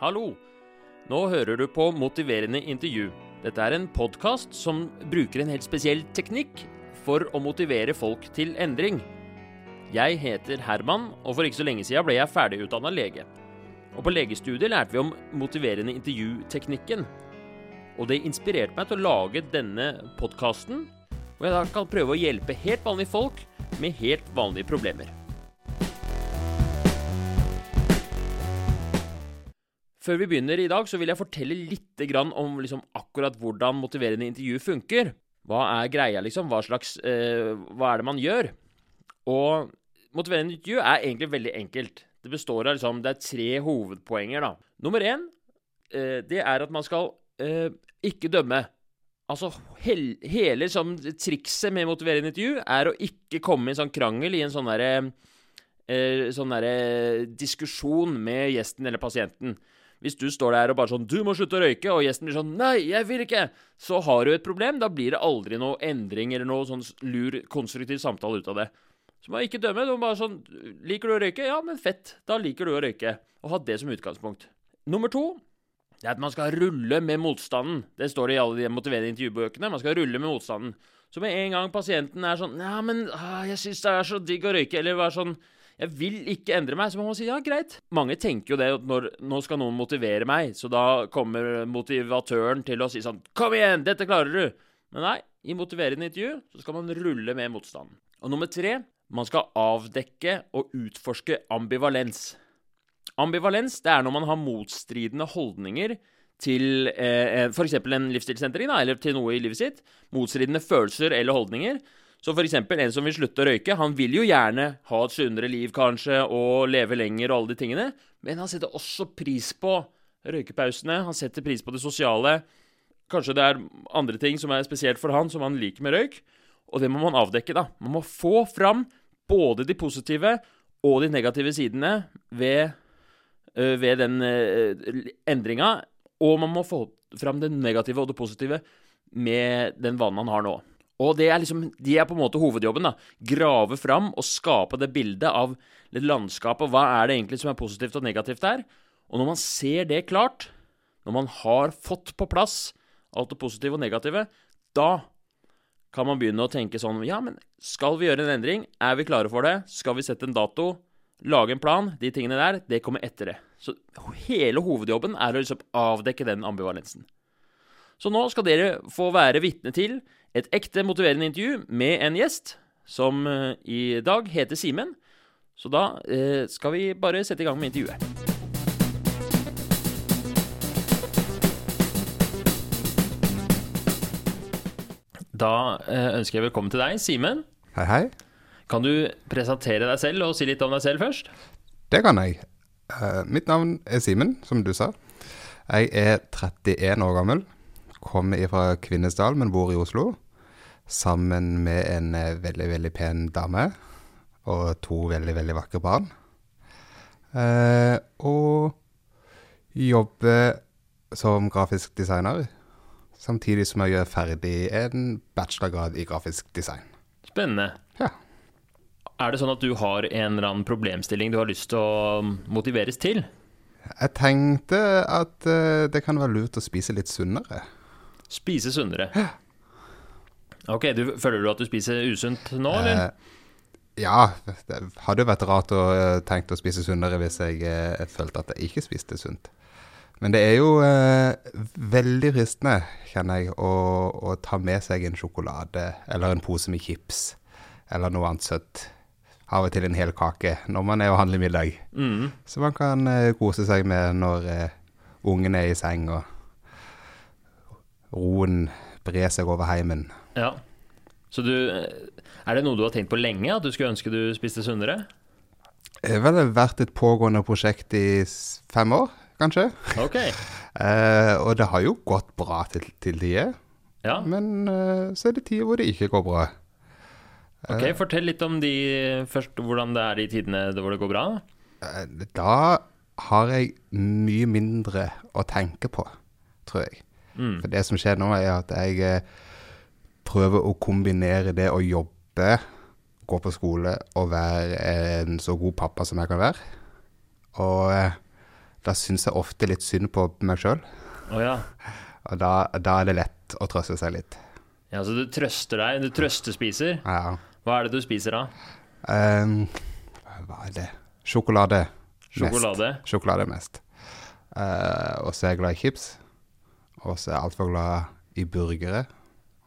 Hallo! Nå hører du på Motiverende intervju. Dette er en podkast som bruker en helt spesiell teknikk for å motivere folk til endring. Jeg heter Herman, og for ikke så lenge siden ble jeg ferdigutdanna lege. Og på legestudiet lærte vi om motiverende intervjuteknikken. Og det inspirerte meg til å lage denne podkasten, hvor jeg da kan prøve å hjelpe helt vanlige folk med helt vanlige problemer. Før vi begynner i dag, så vil jeg fortelle litt om liksom akkurat hvordan motiverende intervju funker. Hva er greia, liksom? Hva slags eh, Hva er det man gjør? Og motiverende intervju er egentlig veldig enkelt. Det består av liksom Det er tre hovedpoenger, da. Nummer én, eh, det er at man skal eh, ikke dømme. Altså, hel, hele liksom, trikset med motiverende intervju er å ikke komme i en sånn krangel i en sånn derre eh, sånn derre diskusjon med gjesten eller pasienten. Hvis du står der og bare sånn 'Du må slutte å røyke', og gjesten blir sånn 'Nei, jeg vil ikke', så har du et problem. Da blir det aldri noe endring eller noe sånn lur, konstruktiv samtale ut av det. Så må jeg ikke dømme. Du må bare sånn 'Liker du å røyke?' Ja, men fett. Da liker du å røyke. Og ha det som utgangspunkt. Nummer to det er at man skal rulle med motstanden. Det står det i alle de motiverende intervjubøkene. Man skal rulle med motstanden. Så med en gang pasienten er sånn 'Ja, men ah, jeg syns det er så digg å røyke', eller bare sånn jeg vil ikke endre meg. Så må man si ja, greit. Mange tenker jo det at når nå skal noen motivere meg, så da kommer motivatøren til å si sånn Kom igjen, dette klarer du! Men nei, i motiverende intervju så skal man rulle med motstanden. Og nummer tre man skal avdekke og utforske ambivalens. Ambivalens det er når man har motstridende holdninger til eh, f.eks. en livsstilsendring, eller til noe i livet sitt. Motstridende følelser eller holdninger. Så f.eks. en som vil slutte å røyke, han vil jo gjerne ha et sunnere liv, kanskje, og leve lenger og alle de tingene, men han setter også pris på røykepausene. Han setter pris på det sosiale. Kanskje det er andre ting som er spesielt for han, som han liker med røyk. Og det må man avdekke, da. Man må få fram både de positive og de negative sidene ved, øh, ved den øh, endringa. Og man må få fram det negative og det positive med den vanen man har nå. Og det er liksom, De er på en måte hovedjobben. da. Grave fram og skape det bildet av landskapet. landskap, hva er det egentlig som er positivt og negativt der. Og når man ser det klart, når man har fått på plass alt det positive og negative, da kan man begynne å tenke sånn Ja, men skal vi gjøre en endring? Er vi klare for det? Skal vi sette en dato? Lage en plan? De tingene der, det kommer etter det. Så hele hovedjobben er å liksom avdekke den ambivalensen. Så nå skal dere få være vitne til et ekte motiverende intervju med en gjest, som eh, i dag heter Simen. Så da eh, skal vi bare sette i gang med intervjuet. Da eh, ønsker jeg velkommen til deg, Simen. Hei, hei. Kan du presentere deg selv og si litt om deg selv først? Det kan jeg. Uh, mitt navn er Simen, som du sa. Jeg er 31 år gammel. Kommer fra Kvinesdal, men bor i Oslo. Sammen med en uh, veldig, veldig pen dame og to veldig, veldig vakre barn. Eh, og jobber som grafisk designer, samtidig som jeg gjør ferdig en bachelorgrad i grafisk design. Spennende. Ja. Er det sånn at du har en eller annen problemstilling du har lyst til å motiveres til? Jeg tenkte at uh, det kan være lurt å spise litt sunnere. Spise sunnere. Ok, du, Føler du at du spiser usunt nå, eller? Eh, ja, det hadde jo vært rart å uh, tenkt å spise sunnere hvis jeg eh, følte at jeg ikke spiste sunt. Men det er jo eh, veldig fristende, kjenner jeg, å, å, ta med seg en sjokolade eller en pose med chips eller noe annet søtt. Av og til en hel kake når man er og handler middag. Mm. Så man kan kose seg med når ungen er i seng og roen bre seg over heimen. Ja. Så du Er det noe du har tenkt på lenge, at du skulle ønske du spiste sunnere? Det har vel vært et pågående prosjekt i fem år, kanskje. Ok. eh, og det har jo gått bra til, til tider. Ja. Men eh, så er det tider hvor det ikke går bra. Ok, Fortell litt om de først, hvordan det er de tidene hvor det går bra. Eh, da har jeg mye mindre å tenke på, tror jeg. Mm. For det som skjer nå, er at jeg eh, prøver å kombinere det å jobbe, gå på skole og være en så god pappa som jeg kan være. Og eh, da syns jeg ofte litt synd på meg sjøl. Oh, ja. Og da, da er det lett å trøste seg litt. ja. Så du trøster deg? Du trøstespiser? Ja. Hva er det du spiser da? Um, hva er det? Sjokolade. Sjokolade? Mest. Sjokolade mest. Uh, og så er jeg glad i chips. Og så er jeg altfor glad i burgere.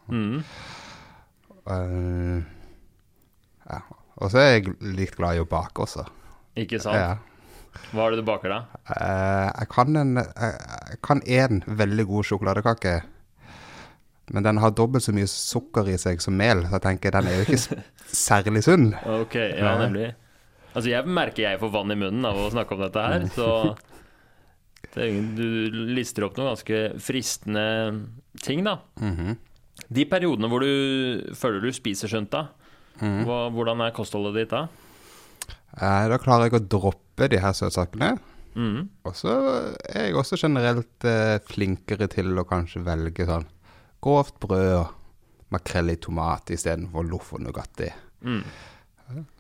Mm. Uh, ja. Og så er jeg litt glad i å bake også. Ikke sant? Ja. Hva er det du baker da? Uh, jeg kan en jeg, jeg kan én veldig god sjokoladekake. Men den har dobbelt så mye sukker i seg som mel, så jeg tenker den er jo ikke særlig sunn. Ok, ja, nemlig. Altså, jeg merker jeg får vann i munnen av å snakke om dette her, så Du lister opp noen ganske fristende ting, da. Mhm. De periodene hvor du føler du spiser sunt, da, Mm. hva, hvordan er kostholdet ditt da? Eh, da klarer jeg å droppe de her søtsakene. Mhm. Og så er jeg også generelt eh, flinkere til å kanskje velge sånn grovt brød og makrell i tomat istedenfor loff og Nugatti. Mm.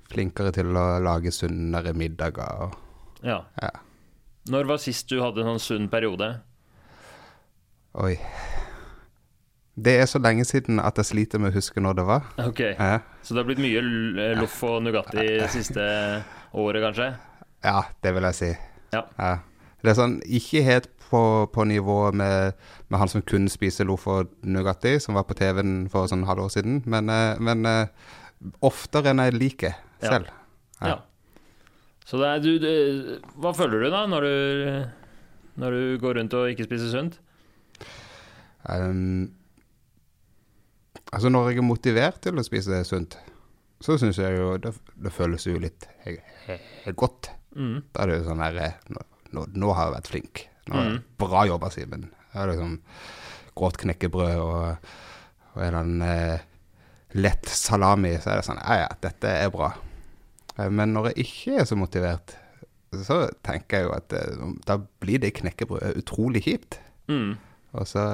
Flinkere til å lage sunnere middager. Og, Ja. ja. Når var sist du hadde en sånn sunn periode? Oi. Det er så lenge siden at jeg sliter med å huske når det var. Ok, Ja, Så det har blitt mye l- loff og Nugatti det siste året, kanskje? ja det vil jeg si. Ja. Det er sånn ikke helt på, på nivå med, med han som kun spiser loff og Nugatti, som var på TV-en for sånn halvår siden, men, eh, men eh, oftere enn jeg liker selv. Ja. Ja. Så det er, du, du, hva føler du da, når du, når du går rundt og ikke spiser sunt? Um, altså når jeg er motivert til å spise sunt, så syns jeg jo det, det føles jo litt jeg, he godt. Mm. Da er det jo sånn her eh, nå, nå, nå har jeg vært flink. Nå mm. Bra jobba, Simen. Jeg har liksom grovt knekkebrød og, og en eller annen eh, lett salami. Så er det sånn Ja, ja, dette er bra. Eh, Men når jeg ikke er så motivert, så tenker jeg jo at eh, da blir det knekkebrødet utrolig kjipt. Mm. Og så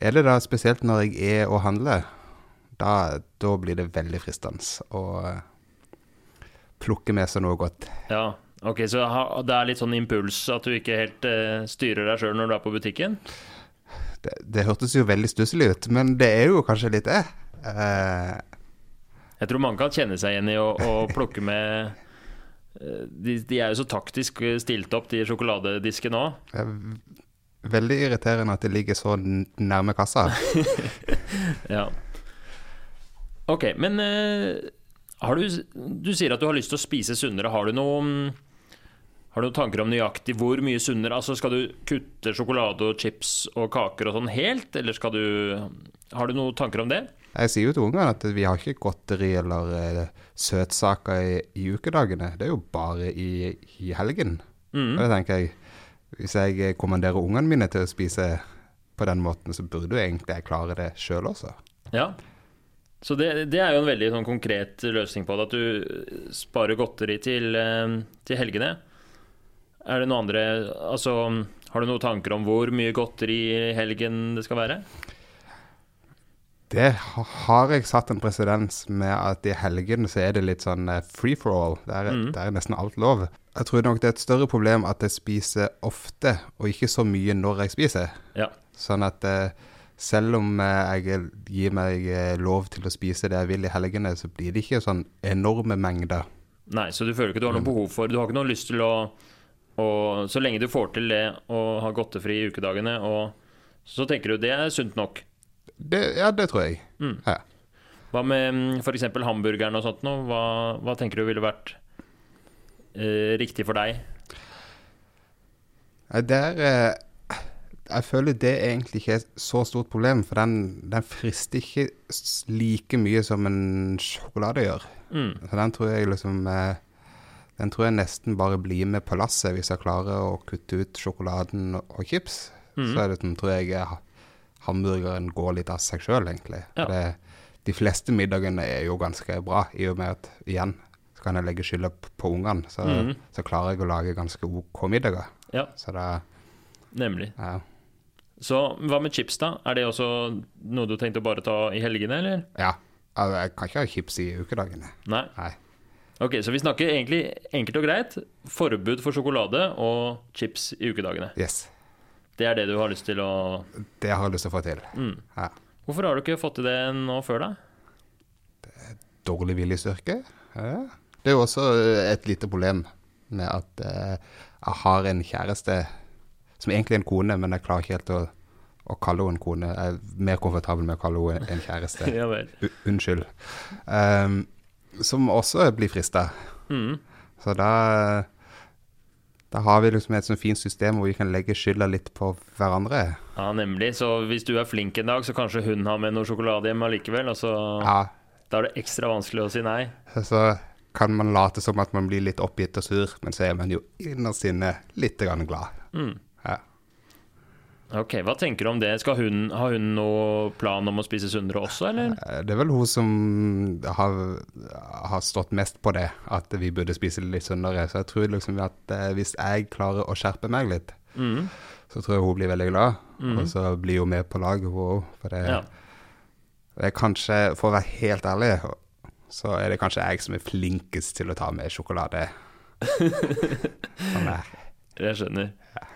er det da spesielt når jeg er og handler, da, da blir det veldig fristende å eh, plukke med seg noe godt. Ja, ok, så det er litt sånn impuls at du ikke helt uh, styrer deg sjøl når du er på butikken? Det, det hørtes jo veldig stusslig ut, men det er jo kanskje litt det. Eh, Jeg tror mange kan kjenne seg igjen i å, å plukke med eh, de, de er jo så taktisk stilt opp, de sjokoladediskene òg. veldig irriterende at de ligger så nærme kassa. Ja. Ok, men eh, har du Du sier at du har lyst til å spise sunnere. Har du noen har du noen tanker om nøyaktig hvor mye sunnere? Altså Skal du kutte sjokolade og chips og kaker og sånn helt, eller skal du Har du noen tanker om det? Jeg sier jo til ungene at vi har ikke godteri eller eh, søtsaker i, i ukedagene. Det er jo bare i, i helgen. Mm. Og det tenker jeg, hvis jeg kommanderer ungene mine til å spise på den måten, så burde jo egentlig jeg klare det sjøl også. Ja. Så det, det er jo en veldig sånn konkret løsning på det, at du sparer godteri til, eh, til helgene. Er det noen andre Altså, har du noen tanker om hvor mye godteri i helgen det skal være? Det har jeg satt en presedens med at i helgen så er det litt sånn eh, free for all. Der, er- Mhm. der er nesten alt lov. Jeg tror nok det er et større problem at jeg spiser ofte, og ikke så mye når jeg spiser. Ja. Sånn at eh, selv om eh, jeg gir meg lov til å spise det jeg vil i helgene, så blir det ikke sånn enorme mengder. Nei, så du føler ikke du har noe behov for Du har ikke noe lyst til å, å Så lenge du får til det å ha godtefri i ukedagene, og så tenker du det er sunt nok. Det, ja, det tror jeg. Mm. Ja. Hva med f.eks. hamburgeren og sånt noe? Hva, hva tenker du ville vært eh, riktig for deg? Der er eh, Jeg føler det egentlig ikke er så stort problem, for den, den frister ikke like mye som en sjokolade gjør. Mm. Så den tror jeg liksom eh, Den tror jeg nesten bare blir med på lasset hvis jeg klarer å kutte ut sjokoladen og, chips. Mm. Så er det sånn, tror jeg jeg hamburgeren går litt av seg sjøl, egentlig. Ja. Det, de fleste middagene er jo ganske bra, i og med at igjen så kan jeg legge skylda på ungene. Så, Mhm. så klarer jeg å lage ganske OK middager. Ja, Så det nemlig. ja. Så hva med chips, da? Er det også noe du tenkte å bare ta i helgene, eller? Ja, altså, jeg kan ikke ha chips i ukedagene. Nei. Nei. Ok, Så vi snakker egentlig enkelt og greit forbud for sjokolade og chips i ukedagene. Yes. Det er det du har lyst til å Det jeg har lyst til å få til. mm. Ja. Hvorfor har du ikke fått til det nå før, da? Dårlig viljestyrke. Ja. Det er jo også eh, et lite problem med at eh, jeg har en kjæreste som egentlig er en kone, men jeg klarer ikke helt å, å kalle henne en kone. Jeg er mer komfortabel med å kalle henne en kjæreste. Ja vel. Unnskyld. Um, som også blir frista. Mm. Så da da har vi liksom et sånt fint system hvor vi kan legge skylda litt på hverandre. Ja, nemlig. Så hvis du er flink en dag, så kanskje hun har med noe sjokolade hjem allikevel. Og så Ja, da er det ekstra vanskelig å si nei. så kan man late som at man blir litt oppgitt og sur, men så er man jo innerst inne litt glad. Mm. Ok, Hva tenker du om det? Skal hun, Har hun noen plan om å spise sunnere også, eller? Eh, Det er vel hun som har, har stått mest på det, at vi burde spise litt sunnere. Så jeg tror liksom at eh, hvis jeg klarer å skjerpe meg litt, Mm. så tror jeg hun blir veldig glad. Mm. Og så blir hun med på laget, hun òg. For det, Ja. det er kanskje, for å være helt ærlig, så er det kanskje jeg som er flinkest til å ta med sjokolade. Sånn der. Jeg skjønner. Ja,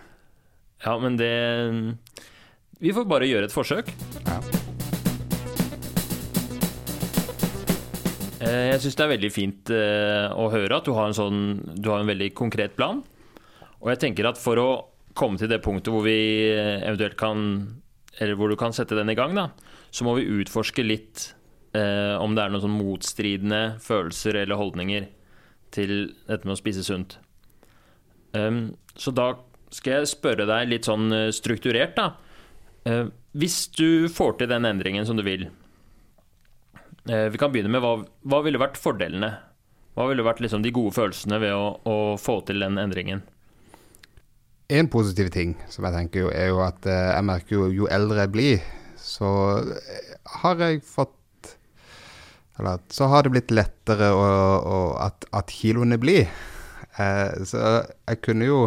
men det Vi får bare gjøre et forsøk. Ja. Eh, Jeg syns det er veldig fint eh, å høre at du har en sånn Du har en veldig konkret plan. Og jeg tenker at for å komme til det punktet hvor vi eh, eventuelt kan Eller hvor du kan sette den i gang, da, så må vi utforske litt eh, om det er noen sånn motstridende følelser eller holdninger til dette med å spise sunt. Um, så da skal jeg spørre deg litt sånn eh, strukturert, da. Eh, hvis du får til den endringen som du vil eh, Vi kan begynne med hva, hva ville vært fordelene? Hva ville vært liksom de gode følelsene ved å, å få til den endringen? En positiv ting som jeg tenker jo, er jo at jeg merker jo jo eldre jeg blir, så har jeg fått Eller så har det blitt lettere å, å, at, at kiloene blir. Eh, så jeg kunne jo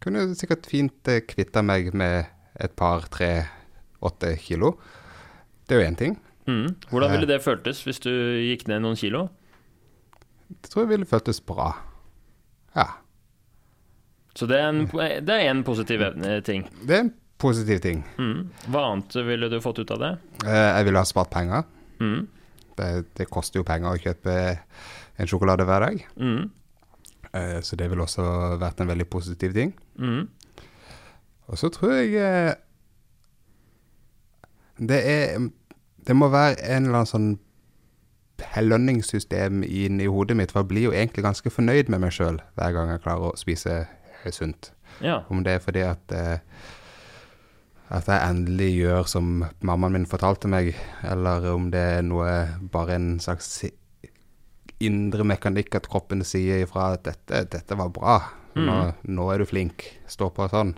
kunne sikkert fint eh, kvitta meg med et par, tre, åtte kilo. Det er jo én ting. Mm. Hvordan ville det føltes hvis du gikk ned noen kilo? Det tror jeg ville føltes bra. Ja. Så det er en positiv ting. Det er en positiv ting. Mm. Hva annet ville du fått ut av det? Eh, jeg ville ha spart penger. Mm. Det, det koster jo penger å kjøpe en sjokolade hver dag. Mm. Eh, Så det ville også vært en veldig positiv ting. Mm. Og så tror jeg eh, det er Det må være en eller annen sånn belønningssystem inni hodet mitt, for jeg blir jo egentlig ganske fornøyd med meg sjøl hver gang jeg klarer å spise sunt. Ja. Om det er fordi at eh, at jeg endelig gjør som mammaen min fortalte meg, eller om det er noe bare en slags indre mekanikk at kroppen sier ifra at dette, dette var bra, nå, nå er du flink, stå på sånn.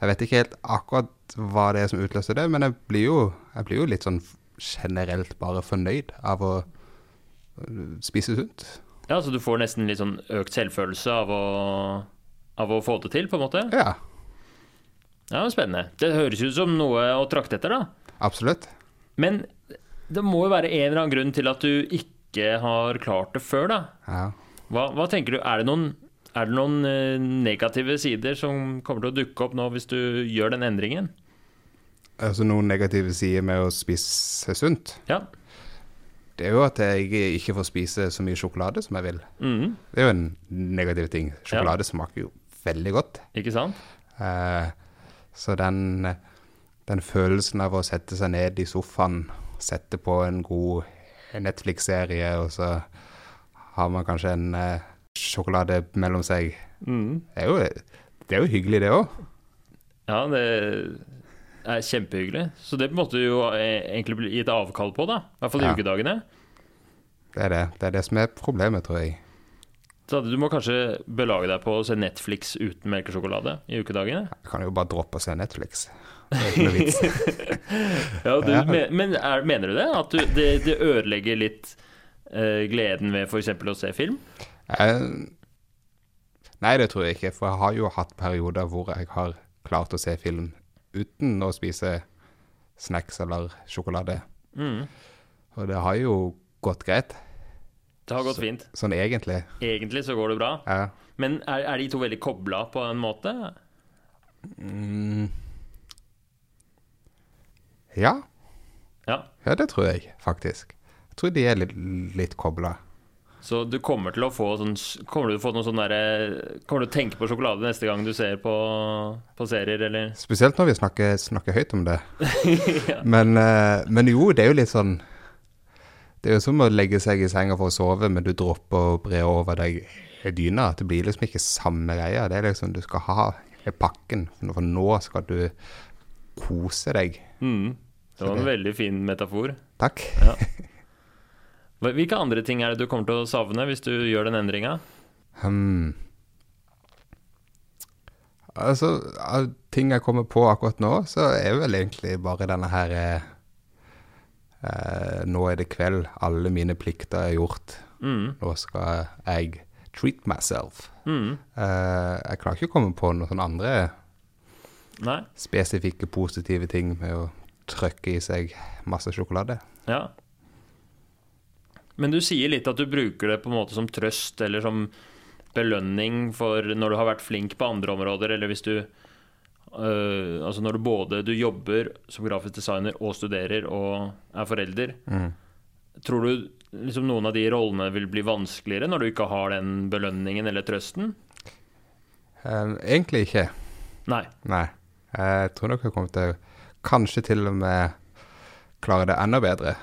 Jeg vet ikke helt akkurat hva det er som utløser det, men jeg blir jo, jeg blir jo litt sånn generelt bare fornøyd av å øh, spise sunt. ja, så du får nesten litt sånn økt selvfølelse av å, av å få det til, på en måte? Ja, Ja, spennende. Det høres ut som noe å trakte etter, da. absolutt. Men det må jo være en eller annen grunn til at du ikke har klart det før, da. Ja. Hva, hva tenker du, er det noen, er det noen eh, negative sider som kommer til å dukke opp nå hvis du gjør den endringen? Altså noen negative sider med å spise sunt. Ja. Det er jo at jeg ikke får spise så mye sjokolade som jeg vil. Mm. Det er jo en negativ ting. Sjokolade smaker jo veldig godt. ikke sant? Eh, så den, den følelsen av å sette seg ned i sofaen, sette på en god Netflix-serie, og så har man kanskje en eh, sjokolade mellom seg, Mm. det er jo, det er jo hyggelig, det òg. Ja, det er kjempehyggelig. Så det måtte du jo eh, egentlig bli gitt avkall på, da. I hvert fall i Ja. ukedagene. Det er det. Det er det som er problemet, tror jeg. Så du må kanskje belage deg på å se Netflix uten melkesjokolade i ukedagene. Jeg kan jo bare droppe å se Netflix. Det er ikke noe vits. Ja, du, men men er, mener du det? At du, det, det ødelegger litt uh, gleden ved f.eks. å se film? Uh, Nei, det tror jeg ikke. For jeg har jo hatt perioder hvor jeg har klart å se film uten å spise snacks eller sjokolade. Mm. Og det har jo gått greit. Det har gått fint. Sånn egentlig. Egentlig så går det bra. Ja. Men er, er de to veldig kobla på en måte? Mm. Ja. Ja. ja, det tror jeg faktisk. Jeg tror de er litt, litt kobla. Så du kommer til å få sånn Kommer du til å få noe sånn derre Kommer du til å tenke på sjokolade neste gang du ser på, på serier, eller? Spesielt når vi snakker, snakker høyt om det. men, eh, men jo, det er jo litt sånn Det er jo som å legge seg i senga for å sove, men du dropper å bre over deg dyna. Det blir liksom ikke samme greia. Det er liksom du skal ha i pakken, for nå skal du kose deg. Mm. Det var en veldig fin metafor. Takk. Ja. Hvilke andre ting er det du kommer til å savne hvis du gjør den endringa? Hmm. Altså, av ting jeg kommer på akkurat nå, så er vel egentlig bare denne her eh, eh, Nå er det kveld, alle mine plikter er gjort. Mm. Nå skal jeg treat myself. Mm. Eh, jeg klarer ikke å komme på noen andre Nei? spesifikke positive ting med å trykke i seg masse sjokolade. Ja. Men du sier litt at du bruker det på en måte som trøst eller som belønning for når du har vært flink på andre områder, eller hvis du øh, Altså når du både du jobber som grafisk designer og studerer og er forelder. Tror du liksom noen av de rollene vil bli vanskeligere når du ikke har den belønningen eller trøsten? Um, egentlig ikke. Nei. Nei. Jeg tror nok jeg kommer til å kanskje til og med klare det enda bedre.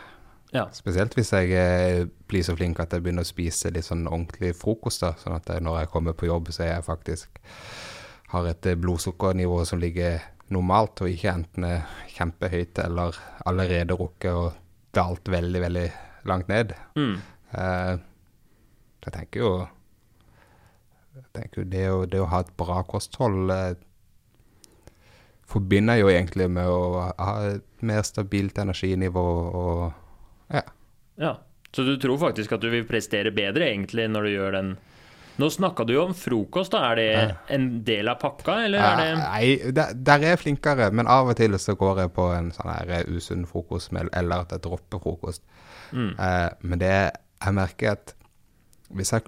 Ja. Spesielt hvis jeg eh, blir så flink at jeg begynner å spise litt sånn ordentlig frokost. da, Sånn at jeg, når jeg kommer på jobb, så er jeg faktisk har et eh, blodsukkernivå som ligger normalt, og ikke enten er kjempehøyt eller allerede rukket og dalt veldig, veldig langt ned. Mm. Eh, jeg tenker jo jeg tenker jo det, å, det å ha et bra kosthold eh, forbinder jo egentlig med å ha et mer stabilt energinivå og ja. Ja. Så du tror faktisk at du vil prestere bedre egentlig når du gjør den Nå snakka du jo om frokost, da. Er det en del av pakka, eller er det Nei, der, der er jeg flinkere, men av og til så går jeg på en sånn her usunn frokost, eller at jeg dropper frokost. Mm. Eh, men det jeg merker at hvis jeg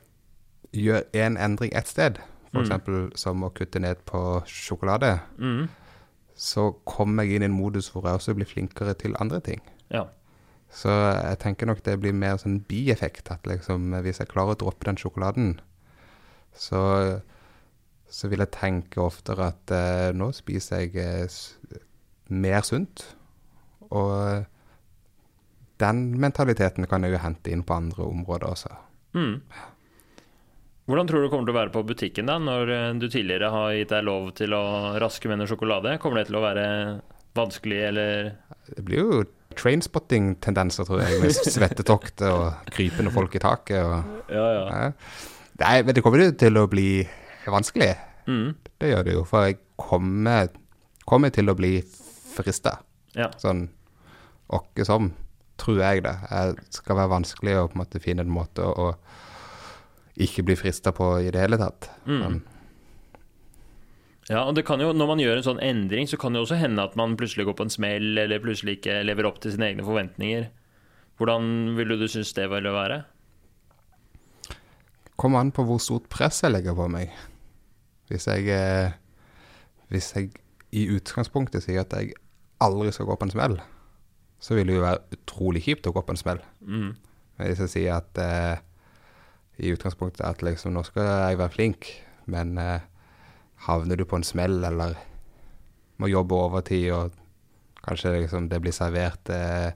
gjør en endring ett sted, f.eks. eksempel som å kutte ned på sjokolade, mm. så kommer jeg inn i en modus hvor jeg også blir flinkere til andre ting. Ja. Så jeg tenker nok det blir mer sånn bieffekt. At liksom, hvis jeg klarer å droppe den sjokoladen, så, så vil jeg tenke oftere at eh, nå spiser jeg eh, mer sunt. Og den mentaliteten kan jeg jo hente inn på andre områder også. Mm. Hvordan tror du det kommer til å være på butikken da, når eh, du tidligere har gitt deg lov til å raske med noe sjokolade? Kommer det til å være vanskelig, eller Det blir jo trainspotting-tendenser, tror jeg, med svettetokter og krypende folk i taket. Og, Ja, ja. ja. Nei, men det kommer jo til å bli vanskelig. Mm. Det gjør det jo, for jeg kommer, kommer til å bli frista. Ja. Sånn åkke som, tror jeg det. Det skal være vanskelig å på en måte finne en måte å, å ikke bli frista på i det hele tatt. Mm. Men, Ja, og det kan jo, Når man gjør en sånn endring, så kan det også hende at man plutselig går på en smell, eller plutselig ikke lever opp til sine egne forventninger. Hvordan ville du synes det ville være? Kommer an på hvor stort press jeg legger på meg. Hvis jeg, eh, hvis jeg i utgangspunktet sier at jeg aldri skal gå på en smell, så vil det jo være utrolig kjipt å gå på en smell. Mm. Men hvis jeg sier at eh, i utgangspunktet at liksom nå skal jeg være flink, men eh, havner du på en smell eller må jobbe overtid og kanskje liksom det blir servert eh,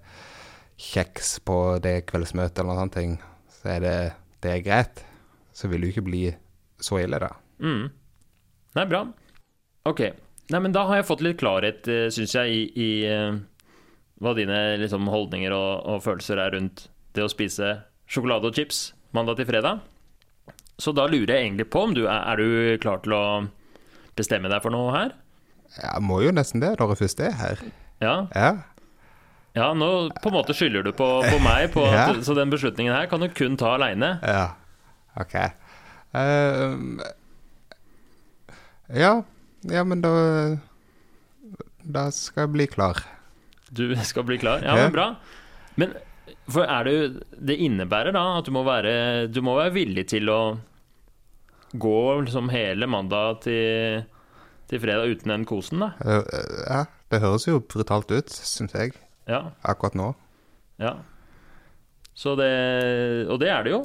kjeks på det kveldsmøtet eller noe sånt, så er det, det er greit. Så vil jo ikke bli så ille, da. Mm. Nei, bra. Ok. Nei, men da har jeg fått litt klarhet, eh, syns jeg, i, i eh, hva dine liksom, holdninger og, og følelser er rundt det å spise sjokolade og chips mandag til fredag. Så da lurer jeg egentlig på om du er, er du klar til å bestemme deg for noe her? Jeg må jo nesten det når jeg først er her. Ja, Ja. ja nå på en måte skylder du på, på meg, på at, Ja. så den beslutningen her kan du kun ta aleine. Ja. OK. Uh, ja. Ja, men da Da skal jeg bli klar. Du skal bli klar? Ja, men bra. Men For er du Det innebærer da at du må være Du må være villig til å gå liksom hele mandag til, til fredag uten den kosen, da. Eh, eh, Ja, det høres jo brutalt ut, syns jeg, Ja. akkurat nå. ja. Så det Og det er det jo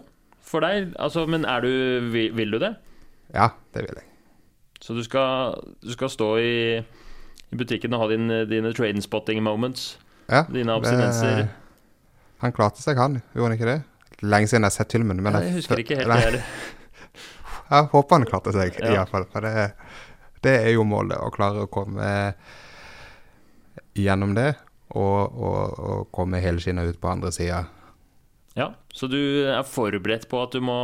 for deg. Altså, men er du vil, vil du det? Ja, det vil jeg. Så du skal, du skal stå i, i butikken og ha din, dine train spotting moments? Ja, Dine abstinenser? det- Han klarte seg, han. Gjorde han ikke det? Lenge siden jeg har sett filmen. Men Jeg husker ikke helt det heller. Jeg håper han klarte seg, i Ja. hvert fall. For det, det er jo målet, å klare å komme gjennom det. Og, og, og komme helskinna ut på andre sida. Ja, så du er forberedt på at du må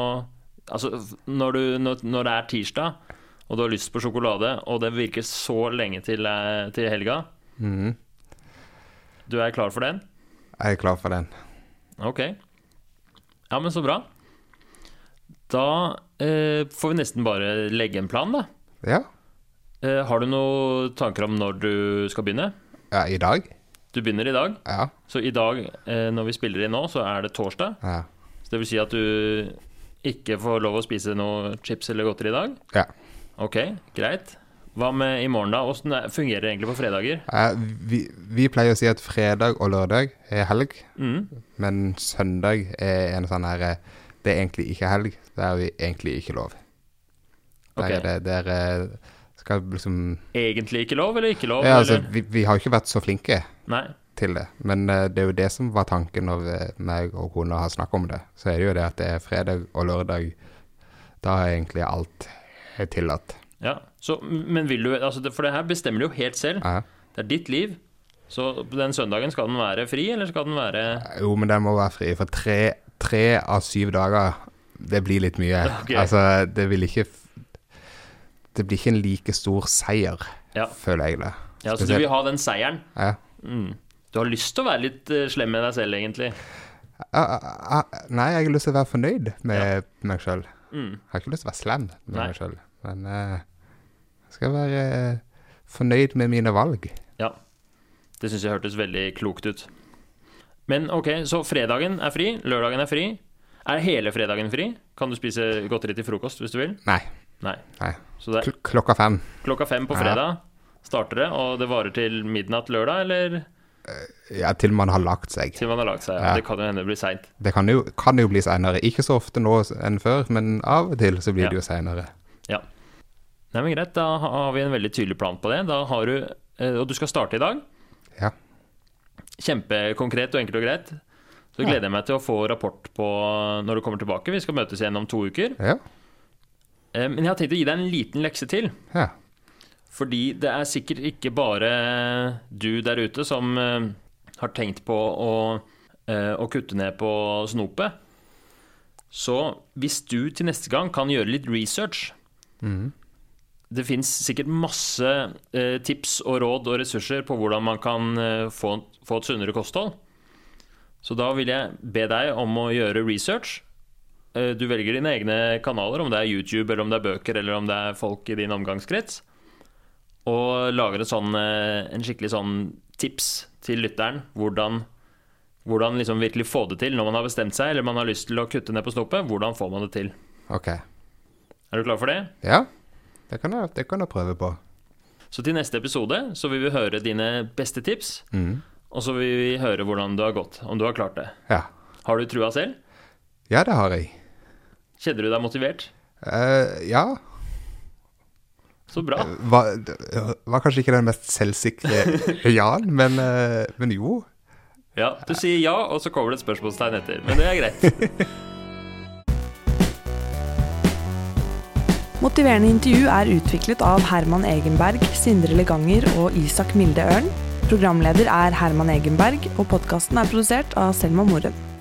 Altså, når, du, når, det er tirsdag, og du har lyst på sjokolade, og det virker så lenge til, eh, til helga mm. Du er klar for den? Jeg er klar for den. Ok. Ja, men så bra. Da eh, får vi nesten bare legge en plan, da. Ja. Eh, har du noen tanker om når du skal begynne? ja I dag? Du begynner i dag. Ja. Så i dag, eh, når vi spiller inn nå, så er det torsdag. ja. Så det vil si at du ikke får lov å spise noe chips eller godteri i dag? Ja. Ok, greit. Hva med i morgen, da? Åssen er- fungerer det egentlig på fredager? Eh, vi, vi pleier å si at fredag og lørdag er helg, Mm. men søndag er en sånn her eh, Det er egentlig ikke helg. Det er vi egentlig ikke lov. Der Ok. er det, der, er eh, liksom Egentlig ikke lov, eller ikke lov? Ja, altså, vi, vi har jo ikke vært så flinke Nei. til det. Men uh, det er jo det som var tanken når eh, meg og kona har snakket om det. Så er det jo det at det er fredag og lørdag. Da er egentlig alt er tillatt. Ja. Så, men vil du altså, For det her bestemmer du jo helt selv. Ja. Det er ditt liv. Så den søndagen skal den være fri, eller skal den være Jo, men den må være fri. For tre, tre av syv dager, det blir litt mye. Okay. Altså, det vil ikke Det blir ikke en like stor seier, Ja. føler jeg det. Ja, så du vil ha den seieren? Ja. Mm. Du har lyst til å være litt eh, slem med deg selv, egentlig? Ah, ah, ah, Nei, jeg har lyst til å være fornøyd med meg sjøl. Mm. Jeg har ikke lyst til å være slem med Nei. meg sjøl. Men uh, jeg skal være eh, fornøyd med mine valg. Ja. Det syns jeg hørtes veldig klokt ut. Men ok, så fredagen er fri, lørdagen er fri. Er hele fredagen fri? Kan du spise godteri til frokost hvis du vil? Nei. Nei. Nei. Så det Kl klokka fem. klokka fem på Ja. fredag starter det, og det varer til midnatt lørdag, eller Ja, til man har lagt seg. til man har lagt seg? Ja. Det kan jo hende det blir seint. Det kan jo, kan jo bli seinere. Ikke så ofte nå enn før, men av og til så blir Ja. det jo seinere. Nei, men greit, da har vi en veldig tydelig plan på det. Da har du eh, Og du skal starte i dag. Ja. Kjempekonkret og enkelt og greit. Så gleder jeg meg til å få rapport på når du kommer tilbake. Vi skal møtes igjen om to uker. Ja. Eh, Men jeg har tenkt å gi deg en liten lekse til. ja. Fordi det er sikkert ikke bare du der ute som eh, har tenkt på å, eh, å kutte ned på snopet. Så hvis du til neste gang kan gjøre litt research mm. Det fins sikkert masse tips og råd og ressurser på hvordan man kan få, få et sunnere kosthold. Så da vil jeg be deg om å gjøre research. Eh, du velger dine egne kanaler, om det er YouTube, eller om det er bøker, eller om det er folk i din omgangskrets. Og lager sånn, eh, en skikkelig sånn tips til lytteren. Hvordan, hvordan liksom virkelig få det til når man har bestemt seg, eller man har lyst til å kutte ned på snopet. Hvordan får man det til? OK. Er du klar for det? Ja, det kan jeg, det kan jeg prøve på. Så til neste episode så vil vi høre dine beste tips, Mm. og så vil vi høre hvordan du har gått, om du har klart det. Ja. Har du trua selv? ja, det har jeg. Kjenner du deg motivert? Uh, ja. Så bra. Var, var kanskje ikke den mest selvsikre ja-en, men, eh, men jo. Ja, Du sier ja, og så kommer det et spørsmålstegn etter. Men det er greit. Motiverende intervju er utviklet av Herman Egenberg, Sindre Leganger og Isak Milde Ørn. Programleder er Herman Egenberg, og podkasten er produsert av Selma Moren.